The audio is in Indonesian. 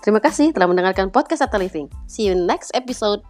Terima kasih telah mendengarkan podcast Atta Living. See you next episode.